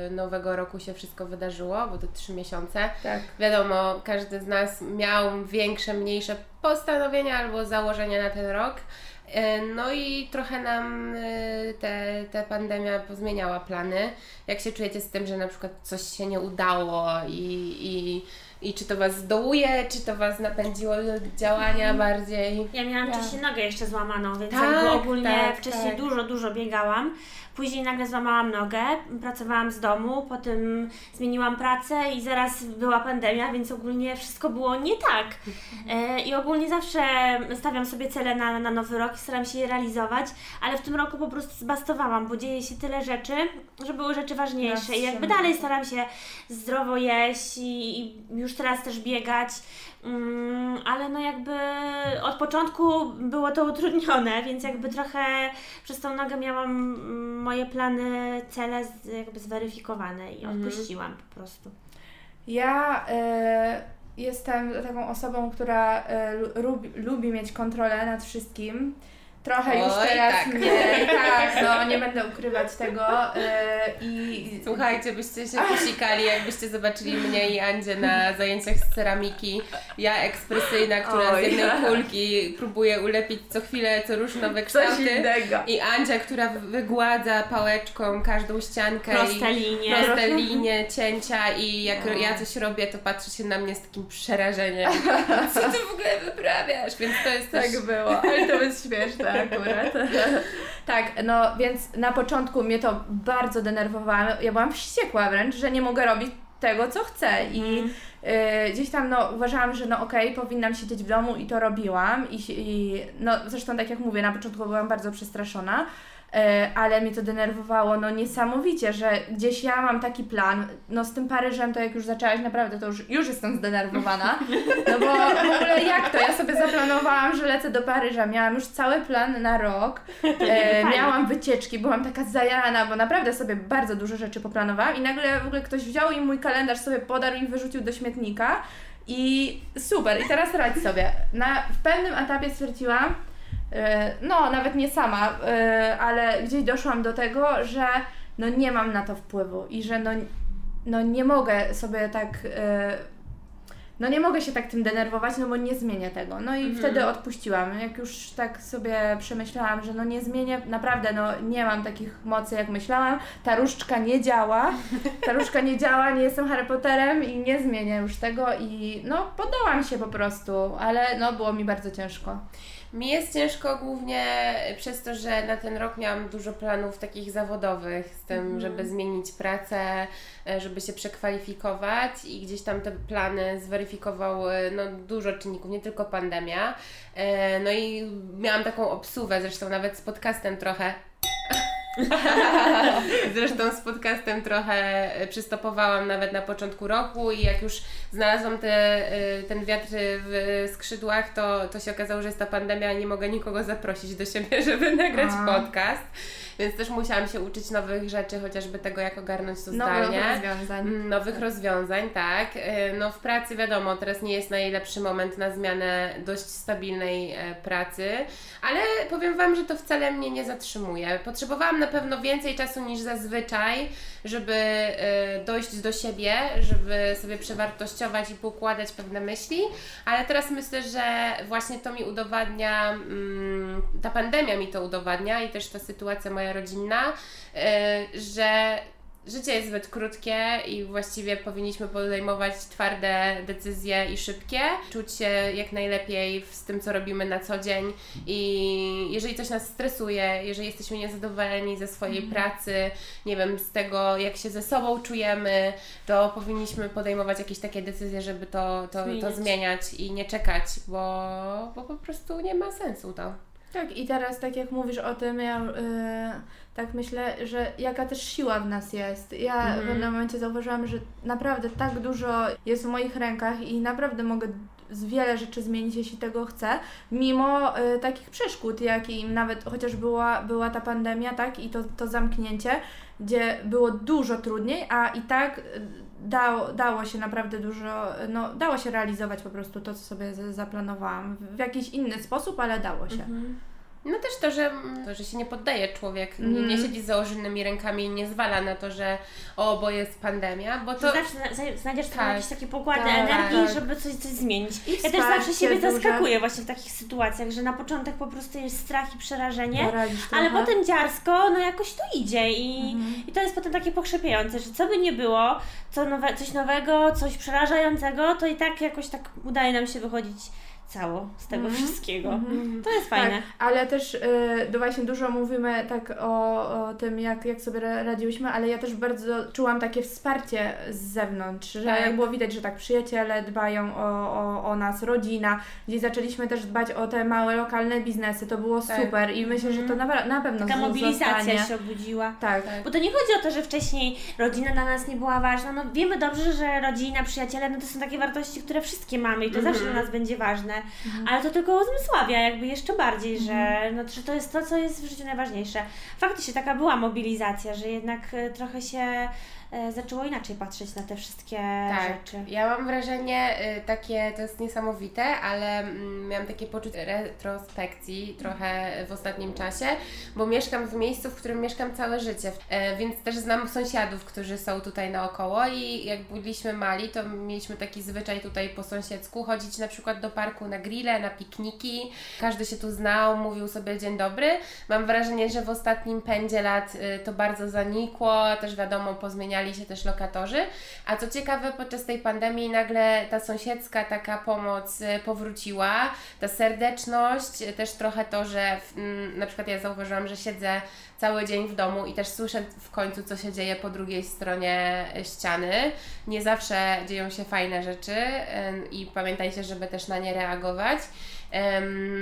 y, nowego roku się wszystko wydarzyło, bo to trzy miesiące. Tak. Wiadomo, każdy z nas miał większe, mniejsze postanowienia albo założenia na ten rok. Y, No i trochę nam y, te, ta pandemia pozmieniała plany. Jak się czujecie z tym, że na przykład coś się nie udało i, i, i czy to Was zdołuje, czy to Was napędziło do działania bardziej? Ja miałam Ja. wcześniej nogę jeszcze złamaną, więc Tak, ogólnie tak, wcześniej tak. dużo, dużo biegałam. Później nagle złamałam nogę, pracowałam z domu, potem zmieniłam pracę i zaraz była pandemia, więc ogólnie wszystko było nie tak. E, I ogólnie zawsze stawiam sobie cele na, na nowy rok i staram się je realizować, ale w tym roku po prostu zbastowałam, bo dzieje się tyle rzeczy, że były rzeczy ważniejsze. I jakby dalej staram się zdrowo jeść i, i już teraz też biegać. Mm, ale no jakby od początku było to utrudnione, więc jakby trochę przez tą nogę miałam mm, moje plany, cele z, jakby zweryfikowane i odpuściłam po prostu. Ja e, jestem taką osobą, która e, lu- lubi, lubi mieć kontrolę nad wszystkim. Trochę już Oj, teraz tak. nie, tak, no nie będę ukrywać tego e, i Słuchajcie, byście się posikali, jakbyście zobaczyli mnie i Andzie na zajęciach z ceramiki. Ja ekspresyjna, która Oj. z jednej kulki próbuje ulepić co chwilę, co róż nowe kształty. I Andzia, która wygładza pałeczką każdą ściankę Proste i linie. proste linie, cięcia i jak No. ja coś robię, to patrzy się na mnie z takim przerażeniem. Co ty w ogóle wyprawiasz? Więc to jest też... Tak było, ale to jest śmieszne akurat. tak, no więc na początku mnie to bardzo denerwowało. Ja byłam wściekła wręcz, że nie mogę robić tego, co chcę i y, gdzieś tam no uważałam, że no okej, powinnam siedzieć w domu i to robiłam i, i no zresztą tak jak mówię, na początku byłam bardzo przestraszona. Y, Ale mnie to denerwowało no niesamowicie, że gdzieś ja mam taki plan, no z tym Paryżem to jak już zaczęłaś naprawdę to już, już jestem zdenerwowana, no bo w ogóle jak to? Ja sobie zaplanowałam, że lecę do Paryża, miałam już cały plan na rok, e, miałam wycieczki, byłam taka zajarana, bo naprawdę sobie bardzo dużo rzeczy poplanowałam i nagle w ogóle ktoś wziął i mój kalendarz sobie podarł i wyrzucił do śmietnika. I super, i teraz radź sobie. Na, w pewnym etapie stwierdziłam, e, no nawet nie sama, e, ale gdzieś doszłam do tego, że no nie mam na to wpływu i że no, no nie mogę sobie tak e, no nie mogę się tak tym denerwować, no bo nie zmienię tego. No i Mhm. wtedy odpuściłam. Jak już tak sobie przemyślałam, że no nie zmienię, naprawdę no nie mam takich mocy jak myślałam. Ta różdżka nie działa. Ta różdżka nie działa, nie jestem Harry Potterem i nie zmienię już tego i no poddałam się po prostu, ale no było mi bardzo ciężko. Mi jest ciężko głównie przez to, że na ten rok miałam dużo planów takich zawodowych z tym, żeby zmienić pracę, e, żeby się przekwalifikować i gdzieś tam te plany zweryfikowały no, dużo czynników, nie tylko pandemia. E, No i miałam taką obsuwę, zresztą nawet z podcastem trochę. Zresztą z podcastem trochę przystopowałam nawet na początku roku i jak już znalazłam te, y, ten wiatr w skrzydłach, to, to się okazało, że jest ta pandemia i nie mogę nikogo zaprosić do siebie, żeby nagrać A. podcast. Więc też musiałam się uczyć nowych rzeczy, chociażby tego, jak ogarnąć to Nowych zdalnie. rozwiązań. Mm, Nowych rozwiązań, tak. Y, No w pracy wiadomo, teraz nie jest najlepszy moment na zmianę dość stabilnej e, pracy, ale powiem Wam, że to wcale mnie nie zatrzymuje. Potrzebowałam na pewno więcej czasu niż zazwyczaj, żeby e, dojść do siebie, żeby sobie przewartościować i poukładać pewne myśli, ale teraz myślę, że właśnie to mi udowadnia, mm, ta pandemia mi to udowadnia i też ta sytuacja moja rodzinna, e, że życie jest zbyt krótkie i właściwie powinniśmy podejmować twarde decyzje i szybkie, czuć się jak najlepiej z tym, co robimy na co dzień i jeżeli coś nas stresuje, jeżeli jesteśmy niezadowoleni ze swojej pracy, nie wiem, z tego, jak się ze sobą czujemy, to powinniśmy podejmować jakieś takie decyzje, żeby to, to, to Zmieniać. zmieniać i nie czekać, bo, bo po prostu nie ma sensu to. Tak, i teraz tak jak mówisz o tym, ja y, tak myślę, że jaka też siła w nas jest. Ja Mhm. w pewnym momencie zauważyłam, że naprawdę tak dużo jest w moich rękach i naprawdę mogę z wiele rzeczy zmienić, jeśli tego chcę, mimo y, takich przeszkód, jak i nawet chociaż była, była ta pandemia, tak, i to, to zamknięcie, gdzie było dużo trudniej, a i tak y, dało, dało się naprawdę dużo, no dało się realizować po prostu to, co sobie zaplanowałam w jakiś inny sposób, ale dało się. No też to, że, to, że się nie poddaje człowiek, nie, Mhm. nie siedzi z założonymi rękami i nie zwala na to, że o, bo jest pandemia, bo To zawsze zna- znajdziesz tam Tak. jakieś takie pokłady Tak, energii, tak. żeby coś, coś zmienić. I Ja też zawsze siebie duże. zaskakuję właśnie w takich sytuacjach, że na początek po prostu jest strach i przerażenie, Poradzisz ale trochę. potem dziarsko, no jakoś to idzie i, Mhm. i to jest potem takie pokrzepiające, że co by nie było, co nowe, coś nowego, coś przerażającego, to i tak jakoś tak udaje nam się wychodzić cało z tego Mhm. wszystkiego. Mhm. To jest fajne. Tak, ale też y, no właśnie dużo mówimy tak o, o tym, jak, jak sobie ra- radziłyśmy, ale ja też bardzo czułam takie wsparcie z zewnątrz, że Tak. było widać, że tak przyjaciele dbają o, o, o nas, rodzina, gdzie zaczęliśmy też dbać o te małe lokalne biznesy, to było Tak. super i myślę, że to na, na pewno Taka mobilizacja zostanie. się obudziła. Tak. Tak. Bo to nie chodzi o to, że wcześniej rodzina dla nas nie była ważna. No wiemy dobrze, że rodzina, przyjaciele, no to są takie wartości, które wszystkie mamy i to Mhm. zawsze dla nas będzie ważne. Ale to tylko uzmysławia jakby jeszcze bardziej, że, no, że to jest to, co jest w życiu najważniejsze. Faktycznie taka była mobilizacja, że jednak e, trochę się zaczęło inaczej patrzeć na te wszystkie Tak, rzeczy. ja mam wrażenie y, takie, to jest niesamowite, ale mm, miałam takie poczucie retrospekcji trochę w ostatnim czasie, bo mieszkam w miejscu, w którym mieszkam całe życie, e, więc też znam sąsiadów, którzy są tutaj naokoło i jak byliśmy mali, to mieliśmy taki zwyczaj tutaj po sąsiedzku chodzić na przykład do parku na grille, na pikniki, każdy się tu znał, mówił sobie dzień dobry. Mam wrażenie, że w ostatnim pędzie lat y, to bardzo zanikło, też wiadomo, pozmieniali się też lokatorzy, a co ciekawe, podczas tej pandemii nagle ta sąsiedzka taka pomoc y, powróciła, ta serdeczność, y, też trochę to, że w, mm, na przykład ja zauważyłam, że siedzę cały dzień w domu i też słyszę w końcu, co się dzieje po drugiej stronie y, ściany. Nie zawsze dzieją się fajne rzeczy i pamiętajcie, żeby też na nie reagować.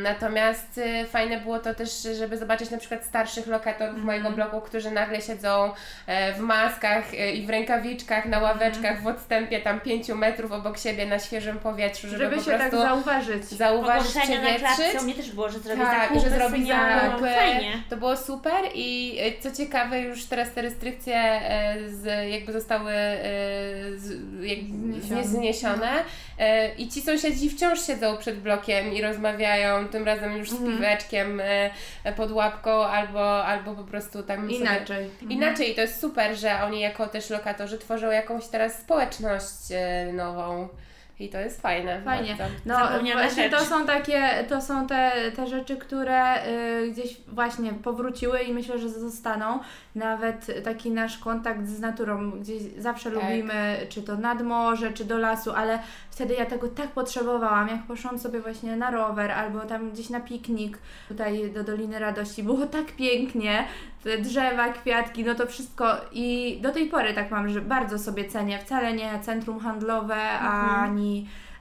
Natomiast y, fajne było to też, żeby zobaczyć na przykład starszych lokatorów mojego bloku, którzy nagle siedzą e, w maskach e, i w rękawiczkach na ławeczkach w odstępie tam 5 metrów obok siebie na świeżym powietrzu, żeby, Żeby po się tak zauważyć. zauważyć, Ogłoszenia na klatce, u przewietrzyć. mnie też było, że zrobić Tak, zakupy, że zrobić zakupy. Fajnie. To było super i e, co ciekawe, już teraz te restrykcje z, jakby zostały z, jak Zniesione. zniesione i ci sąsiedzi wciąż siedzą przed blokiem i rozmawiają, tym razem już z Mhm. piweczkiem e, pod łapką albo, albo po prostu tam sobie- Inaczej. Inaczej, to jest super, że oni jako też lokatorzy tworzą jakąś teraz społeczność e, nową i to jest fajne. Fajnie. bardzo. No właśnie to są takie, to są te, te rzeczy, które y, gdzieś właśnie powróciły i myślę, że zostaną. Nawet taki nasz kontakt z naturą, gdzieś zawsze Tak. lubimy, czy to nad morze, czy do lasu, ale wtedy ja tego tak potrzebowałam, jak poszłam sobie właśnie na rower albo tam gdzieś na piknik tutaj do Doliny Radości, było tak pięknie, te drzewa, kwiatki, no to wszystko i do tej pory tak mam, że bardzo sobie cenię, wcale nie centrum handlowe, ani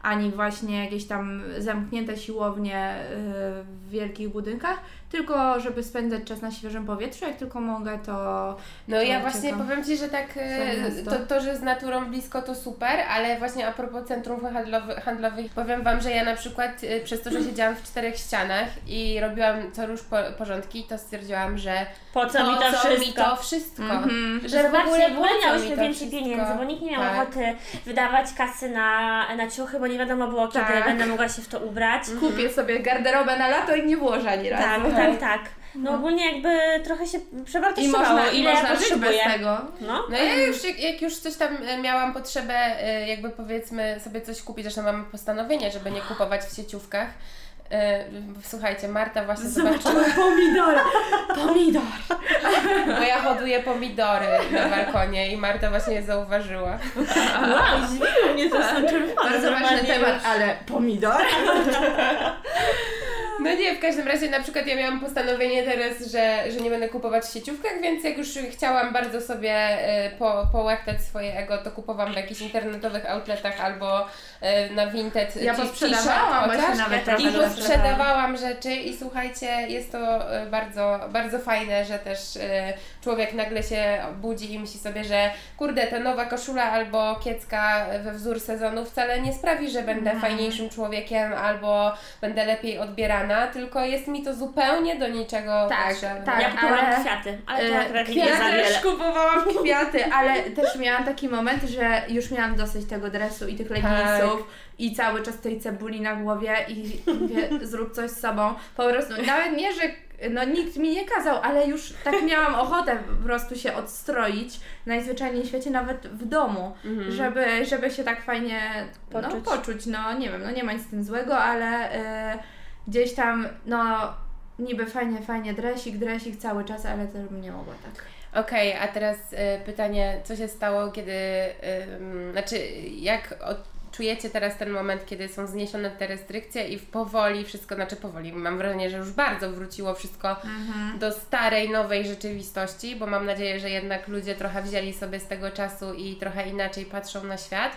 ani właśnie jakieś tam zamknięte siłownie y, w wielkich budynkach, tylko żeby spędzać czas na świeżym powietrzu, jak tylko mogę, to No To ja właśnie powiem Ci, że tak e, to, to, że z naturą blisko to super, ale właśnie a propos centrum handlowych, handlowych powiem Wam, że ja na przykład e, przez to, że siedziałam w czterech ścianach i robiłam co róż po, porządki, to stwierdziłam, że Po co po mi to co wszystko? mi to wszystko? Mhm. Że Że w ogóle zobaczcie, w po ogóle co mi miałyśmy to więcej wszystko? pieniędzy, bo nikt nie miał Tak. ochoty wydawać kasy na, na ciuchy, bo nie wiadomo było kiedy Tak. będę mogła się w to ubrać. kupię sobie garderobę na lato i nie włożę ani razu. Tak, tak, tak. No ogólnie jakby trochę się I przewartościowało, można, ile i można ja żyć bez tego. No. No ja już, jak, jak już coś tam e, miałam potrzebę, e, jakby powiedzmy sobie coś kupić, zresztą mamy postanowienie, żeby nie kupować w sieciówkach. E, Słuchajcie, Marta właśnie zobaczyła, pomidory. Pomidor. bo ja hoduję pomidory na balkonie i Marta właśnie je zauważyła. Wow, zdziwiło mnie to są czerwone. Bardzo ważny temat, ale pomidor? No nie, w każdym razie na przykład ja miałam postanowienie teraz, że, że nie będę kupować w sieciówkach, więc jak już chciałam bardzo sobie e, po, połechtać swoje ego, to kupowałam w jakichś internetowych outletach albo e, na Vinted. Ja posprzedawałam chociaż. nawet Ja I posprzedawałam rzeczy i słuchajcie, jest to e, bardzo, bardzo fajne, że też człowiek nagle się budzi i myśli sobie, że kurde, ta nowa koszula albo kiecka we wzór sezonu wcale nie sprawi, że będę Mhm. fajniejszym człowiekiem albo będę lepiej tylko jest mi to zupełnie do niczego Tak, potrzebne. tak. Ja kupowałam ale- kwiaty, ale to E, akurat nie Ja za też wiele. kupowałam kwiaty, ale też miałam taki moment, że już miałam dosyć tego dresu i tych leginsów i cały czas tej cebuli na głowie i mówię, zrób coś z sobą. Po prostu, nawet nie, że no nikt mi nie kazał, ale już tak miałam ochotę po prostu się odstroić najzwyczajniej w świecie, nawet w domu, Mhm. żeby, żeby się tak fajnie poczuć. Poczuć. No, poczuć. No nie wiem, no nie ma nic z tym złego, ale y, gdzieś tam, no niby fajnie, fajnie, dresik, dresik cały czas, ale też bym nie mogła tak. Okej, a teraz y, pytanie, co się stało, kiedy, ym, znaczy jak od, czujecie teraz ten moment, kiedy są zniesione te restrykcje i powoli wszystko, znaczy powoli, mam wrażenie, że już bardzo wróciło wszystko do starej, nowej rzeczywistości, bo mam nadzieję, że jednak ludzie trochę wzięli sobie z tego czasu i trochę inaczej patrzą na świat.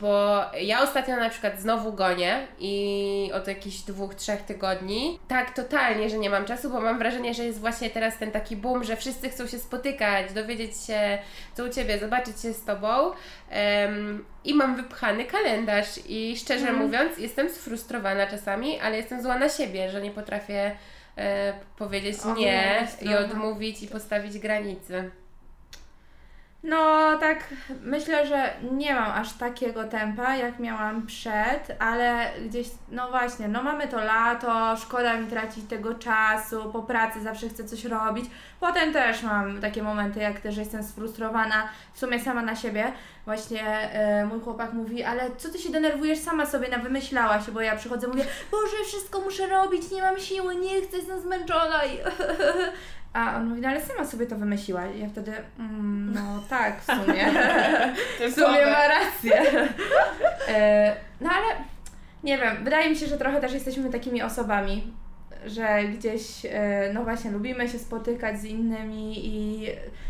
Bo ja ostatnio na przykład znowu gonię i od jakichś dwóch, trzech tygodni tak totalnie, że nie mam czasu, bo mam wrażenie, że jest właśnie teraz ten taki boom, że wszyscy chcą się spotykać, dowiedzieć się co u Ciebie, zobaczyć się z Tobą Em, i mam wypchany kalendarz i szczerze Mhm. mówiąc jestem sfrustrowana czasami, ale jestem zła na siebie, że nie potrafię e, powiedzieć nie Odmówić i odmówić i postawić granicy. No tak, myślę, że nie mam aż takiego tempa, jak miałam przed, ale gdzieś, no właśnie, no mamy to lato, szkoda mi tracić tego czasu, po pracy zawsze chcę coś robić. Potem też mam takie momenty, jak też jestem sfrustrowana, w sumie sama na siebie. Właśnie e, mój chłopak mówi, ale co ty się denerwujesz, sama sobie na wymyślałaś, bo ja przychodzę, mówię, Boże, wszystko muszę robić, nie mam siły, nie chcę, jestem zmęczona i... A on mówi, no ale sama sobie to wymyśliła. I ja wtedy, mm, no tak, w sumie. w sumie ma rację. E, no ale nie wiem, wydaje mi się, że trochę też jesteśmy takimi osobami, że gdzieś, e, no właśnie, lubimy się spotykać z innymi i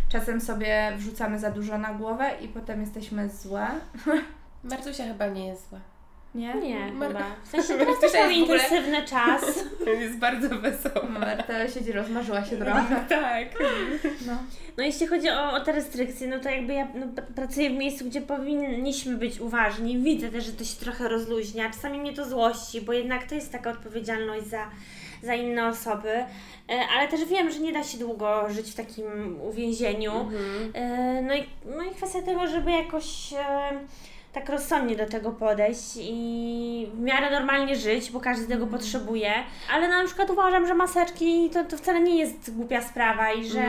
czasem sobie wrzucamy za dużo na głowę i potem jesteśmy złe. Martusia chyba nie jest zła. Nie? Nie, Mar- chyba. W sensie teraz też intensywny czas. Jest bardzo wesoła. Marta siedzi, rozmarzyła się trochę. Tak. No. No jeśli chodzi o, o te restrykcje, no to jakby ja no, pr- pracuję w miejscu, gdzie powinniśmy być uważni. Widzę też, że to się trochę rozluźnia. Czasami mnie to złości, bo jednak to jest taka odpowiedzialność za, za inne osoby. E, Ale też wiem, że nie da się długo żyć w takim uwięzieniu. Mhm. E, No i, no i kwestia tego, żeby jakoś e, tak rozsądnie do tego podejść i w miarę normalnie żyć, bo każdy tego potrzebuje. Ale na przykład uważam, że maseczki to, to wcale nie jest głupia sprawa i że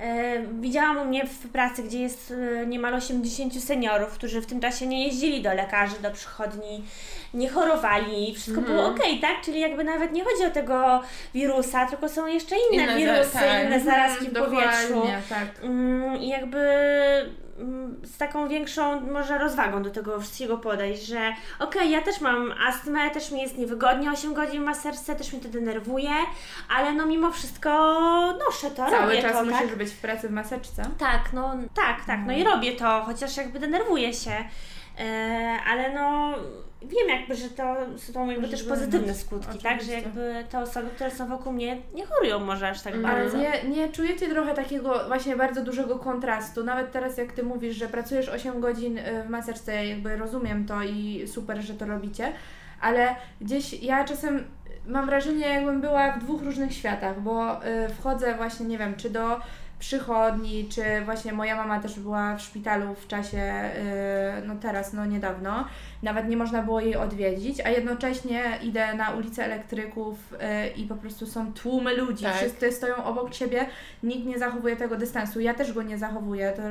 e, widziałam u mnie w pracy, gdzie jest e, niemal 80 seniorów, którzy w tym czasie nie jeździli do lekarzy, do przychodni, nie chorowali, wszystko było ok, tak? Czyli jakby nawet nie chodzi o tego wirusa, tylko są jeszcze inne, Inne za- wirusy, tak. inne zarazki w powietrzu. Tak. Mm, I jakby mm, z taką większą może rozwagą do tego wszystkiego podejść, że okej, ja też mam astmę, też mi jest niewygodnie 8 godzin w maserce, też mnie to denerwuje, ale no mimo wszystko noszę to, Cały robię czas to, musisz tak? być w pracy w maseczce. Tak, no tak, tak, no i robię to, chociaż jakby denerwuję się, e, ale no wiem jakby, że to są jakby też pozytywne skutki, tak, że oczywiście. jakby te osoby, które są wokół mnie nie chorują może aż tak Mm. Ale bardzo. nie, nie czujecie trochę takiego właśnie bardzo dużego kontrastu? Nawet teraz jak Ty mówisz, że pracujesz 8 godzin y, w maseczce, jakby rozumiem to i super, że to robicie, ale gdzieś ja czasem mam wrażenie, jakbym była w dwóch różnych światach, bo y, wchodzę właśnie, nie wiem, czy do przychodni, czy właśnie moja mama też była w szpitalu w czasie, y, no teraz, no niedawno, nawet nie można było jej odwiedzić, a jednocześnie idę na ulicę elektryków y, i po prostu są tłumy ludzi, Tak. wszyscy stoją obok siebie, nikt nie zachowuje tego dystansu, ja też go nie zachowuję, to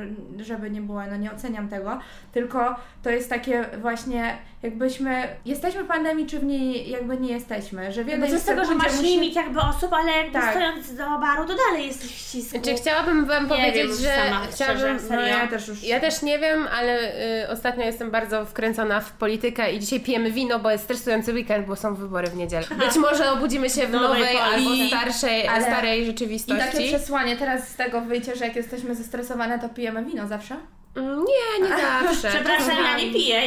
żeby nie było, no nie oceniam tego, tylko to jest takie właśnie, jakbyśmy, jesteśmy pandemii, czy w niej jakby nie jesteśmy, że w Bo jednej co z tego, że masz musi- limit jakby osób, ale Tak. stojąc do baru, to dalej jesteś w ścisku. Znaczy, chciałabym Wam Nie powiedzieć, wiem że sama, chciałabym, szczerze, No ja też już... Ja też nie wiem, ale y, ostatnio jestem bardzo wkręcona w politykę i dzisiaj pijemy wino, bo jest stresujący weekend, bo są wybory w niedzielę. Być może obudzimy się w Nowej nowej albo starszej, Ale- starej I rzeczywistości. takie przesłanie, teraz z tego wyjdzie, że jak jesteśmy zestresowane, to pijemy wino zawsze? Mm, Nie, nie zawsze. Przepraszam, ja nie piję.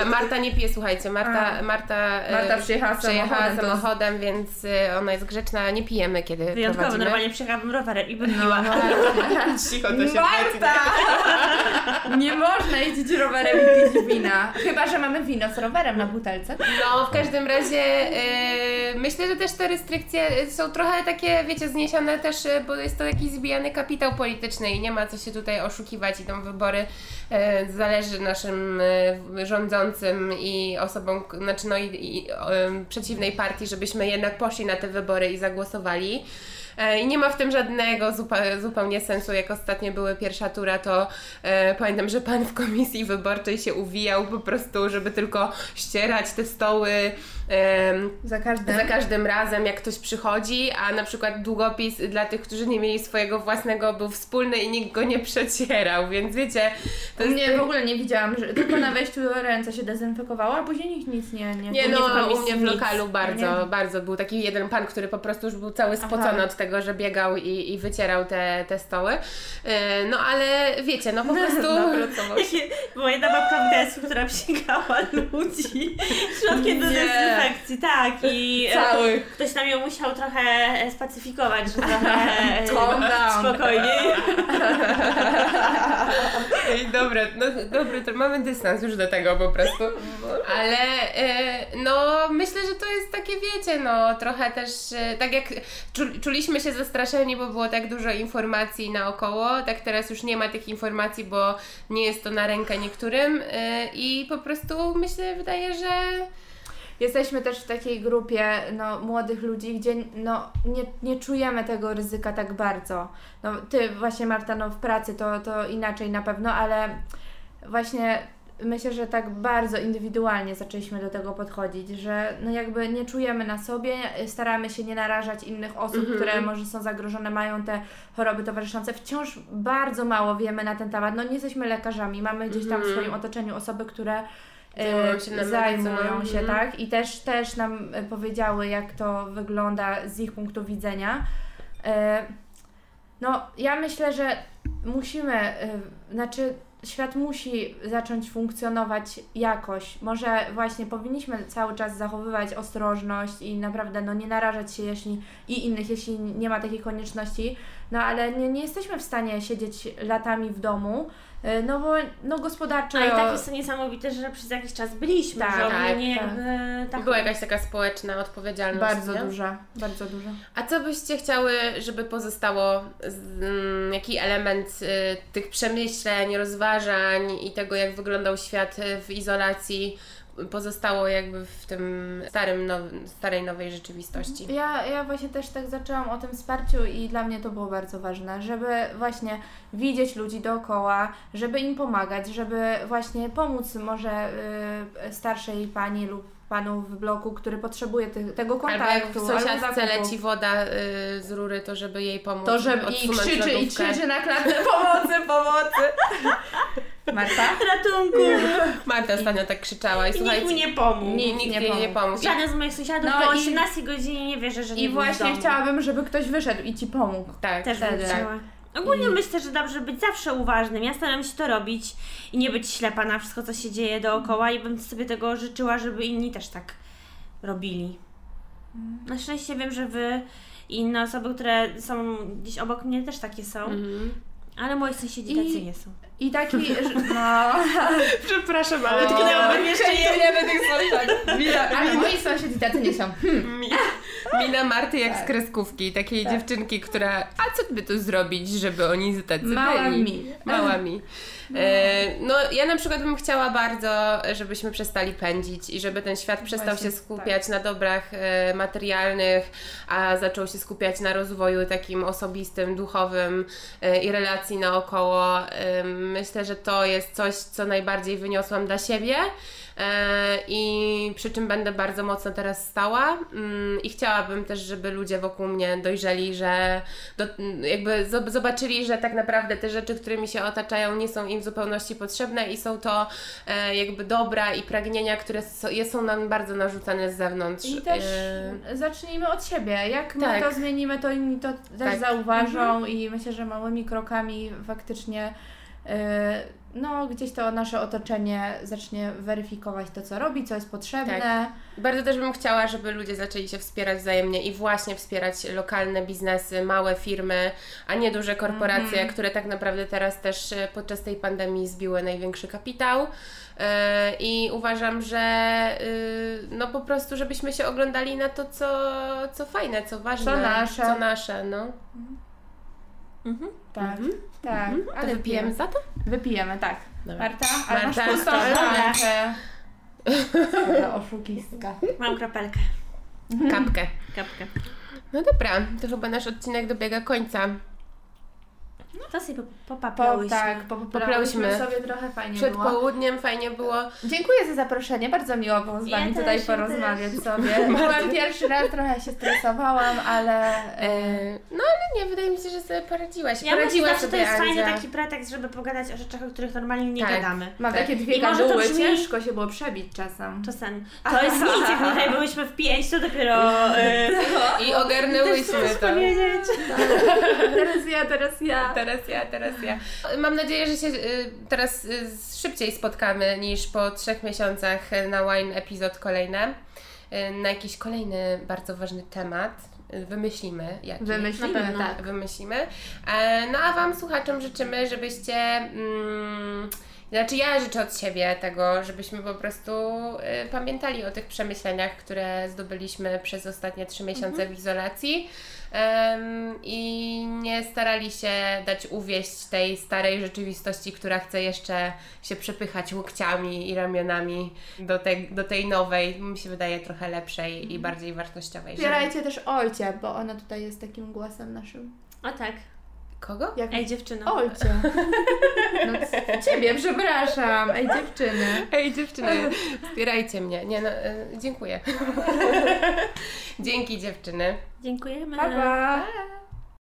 E, Marta nie pije, słuchajcie. Marta. Marta, e, Marta przyjechała przyjechała samochodem, więc e, ona jest grzeczna. Nie pijemy, kiedy Wyjątkowo, prowadzimy. normalnie przyjechałam rowerem i bym No, piła. Cicho, to się Marta! Nie można jeździć rowerem i pić wina. Chyba, że mamy wino z rowerem na butelce. No, w każdym razie e, myślę, że też te restrykcje są trochę takie, wiecie, zniesione też, e, bo jest to jakiś zbijany kapitał polityczny i nie ma co się tutaj oszukiwać. Idą wybory, e, zależy naszym rządzącym i osobom, znaczy no i, i przeciwnej partii, żebyśmy jednak poszli na te wybory i zagłosowali. E, I nie ma w tym żadnego zupełnie sensu. Jak ostatnio były pierwsza tura, to e, pamiętam, że pan w komisji wyborczej się uwijał po prostu, żeby tylko ścierać te stoły Za każdym. za każdym razem, jak ktoś przychodzi, a na przykład długopis dla tych, którzy nie mieli swojego własnego, był wspólny i nikt go nie przecierał, więc wiecie, to U jest... mnie w ogóle nie widziałam, że tylko na wejściu ręce się dezynfekowało, a później nikt nic nie... Nie, Nie no, u mnie w nic. lokalu bardzo, Nie. bardzo był taki jeden pan, który po prostu już był cały spocony Aha. od tego, że biegał i, i wycierał te, te stoły. E, No ale wiecie, no po prostu... Była jedna babka w desku, która psikała ludzi środkiem do Nie. Dezynfekcji, tak. I e, Cały. ktoś tam ją musiał trochę e, spacyfikować, że trochę e, Calm down. spokojniej. Ej, dobra, no dobry, to mamy dystans już do tego po prostu. Ale e, no myślę, że to jest takie, wiecie, no trochę też e, tak jak czu, czuliśmy się zastraszeni, bo było tak dużo informacji naokoło, tak teraz już nie ma tych informacji, bo nie jest to na rękę niektórym e, i po prostu myślę, wydaje, że Jesteśmy też w takiej grupie no, młodych ludzi, gdzie no, nie, nie czujemy tego ryzyka tak bardzo. No, ty właśnie Marta, no, w pracy to, to inaczej na pewno, ale właśnie myślę, że tak bardzo indywidualnie zaczęliśmy do tego podchodzić, że no jakby nie czujemy na sobie, staramy się nie narażać innych osób, Mhm. które może są zagrożone, mają te choroby towarzyszące. Wciąż bardzo mało wiemy na ten temat. No nie jesteśmy lekarzami, mamy gdzieś tam w Mhm. swoim otoczeniu osoby, które Zajmują e, się na zajmują medycyną, się, mhm. tak? I też, też nam e, powiedziały, jak to wygląda z ich punktu widzenia. E, No, ja myślę, że musimy, znaczy świat musi zacząć funkcjonować jakoś. Może właśnie powinniśmy cały czas zachowywać ostrożność i naprawdę no, nie narażać się jeśli, i innych, jeśli nie ma takiej konieczności. No ale nie, nie jesteśmy w stanie siedzieć latami w domu No bo no gospodarczo... A i tak jest to niesamowite, że przez jakiś czas byliśmy, Tak, że tak, ogólnie tak. tak. Była jakaś taka społeczna odpowiedzialność. Bardzo nie? duża, bardzo duża. A co byście chciały, żeby pozostało, z, mm, jaki element y, tych przemyśleń, rozważań i tego, jak wyglądał świat y, w izolacji, pozostało jakby w tym starym, now, starej, nowej rzeczywistości? Ja, ja właśnie też tak zaczęłam o tym wsparciu i dla mnie to było bardzo ważne, żeby właśnie widzieć ludzi dookoła, żeby im pomagać, żeby właśnie pomóc może y, starszej pani lub panu w bloku, który potrzebuje tych, tego Albo jak kontaktu. w sąsiadce leci woda y, z rury, to żeby jej pomóc To, że i krzyczy, i krzyczy na klatę pomocy, pomocy. Marta? Ratunku! Marta ostatnio tak krzyczała i, I nikt słuchajcie, mu nie pomógł. nikt, nikt jej nie pomógł. I- Żaden z moich sąsiadów No po i- 18 godzinie nie wierzę, że nie I właśnie chciałabym, żeby ktoś wyszedł i Ci pomógł. Tak, Też Wtedy. bym chciała. Ogólnie myślę, że dobrze być zawsze uważnym. Ja staram się to robić i nie być ślepa na wszystko, co się dzieje dookoła i bym sobie tego życzyła, żeby inni też tak robili. Na szczęście wiem, że wy i inne osoby, które są gdzieś obok mnie też takie są, Mhm. ale moi sąsiedzi I- tacy nie są. I taki, że- no... Przepraszam, ale tknęłabym jeszcze hejtujemy tych sąsiadów. Ale moi sąsiedzi tacy nie są. Hmm. Mi, mina Marty jak z kreskówki, takiej Tak. dziewczynki, która a co by tu zrobić, żeby oni tacy Mała byli? mi. Mała mi. E, no ja na przykład bym chciała bardzo, żebyśmy przestali pędzić i żeby ten świat przestał Właśnie, się skupiać na dobrach e, materialnych, a zaczął się skupiać na rozwoju takim osobistym, duchowym e, i relacji naokoło. E, myślę, że to jest coś, co najbardziej wyniosłam dla siebie. E, I przy czym będę bardzo mocno teraz stała mm, i chciałabym też, żeby ludzie wokół mnie dojrzeli, że do, jakby zob- zobaczyli, że tak naprawdę te rzeczy, którymi się otaczają, nie są im w zupełności potrzebne i są to e, jakby dobra i pragnienia, które są nam bardzo narzucane z zewnątrz. I też E, zacznijmy od siebie. Jak my Tak. to zmienimy, to inni to też Tak. zauważą i myślę, że małymi krokami faktycznie no, gdzieś to nasze otoczenie zacznie weryfikować to, co robi, co jest potrzebne. Tak. Bardzo też bym chciała, żeby ludzie zaczęli się wspierać wzajemnie i właśnie wspierać lokalne biznesy, małe firmy, a nie duże korporacje, Mhm. które tak naprawdę teraz też e, podczas tej pandemii zbiły największy kapitał. E, I uważam, że y, no po prostu, żebyśmy się oglądali na to, co, co fajne, co ważne, Co nasze. co nasze no. Mhm. Tak, Mhm. tak. To Ale wypijemy za to? Wypijemy, tak. Dobra. Marta, ale Marta, masz pustą szklankę. Oszukistka. Mam kropelkę. Kapkę. Kapkę. No dobra, to chyba nasz odcinek dobiega końca. To sobie po- Po, popaplałyśmy. tak, po, poprawiłyśmy Poplałyśmy. sobie trochę fajnie Przed było. południem fajnie było. Dziękuję za zaproszenie, bardzo miło było z Ja Wami też, tutaj ja porozmawiać sobie. Byłam pierwszy raz, trochę się stresowałam, ale... E, no ale nie, wydaje mi się, że sobie poradziłaś. Ja myślę, Poradziła że to jest Andzia. fajny taki pretekst, żeby pogadać o rzeczach, o których normalnie nie Tak. gadamy. Mam Tak. takie dwie I może to gaduły, brzmi- ciężko się było przebić czasem. Czasem. To jest nic, jak tutaj byłyśmy w pięć, to dopiero... Yy, I ogarnęłyśmy też to. Teraz ja, teraz ja. Teraz ja, teraz ja. Mam nadzieję, że się y, teraz y, szybciej spotkamy niż po trzech miesiącach na Wine epizod kolejne. Y, Na jakiś kolejny bardzo ważny temat. Wymyślimy jaki. Wymyślimy, pewno. tak. Wymyślimy. E, No a Wam słuchaczom życzymy, żebyście. Mm, znaczy, ja życzę od siebie tego, żebyśmy po prostu y, pamiętali o tych przemyśleniach, które zdobyliśmy przez ostatnie trzy miesiące w izolacji em, i nie starali się dać uwieść tej starej rzeczywistości, która chce jeszcze się przepychać łokciami i ramionami do, tej do tej nowej, mi się wydaje trochę lepszej i bardziej wartościowej. żeby- Wspierajcie też Olcie, bo ona tutaj jest takim głosem naszym. O tak. Kogo? Jak Ej, dziewczyno. Olcie. No, ciebie, przepraszam. Ej, dziewczyny. Hej dziewczyny, wspierajcie mnie. Nie no, e, dziękuję. Dzięki dziewczyny. Dziękujemy. Pa, pa.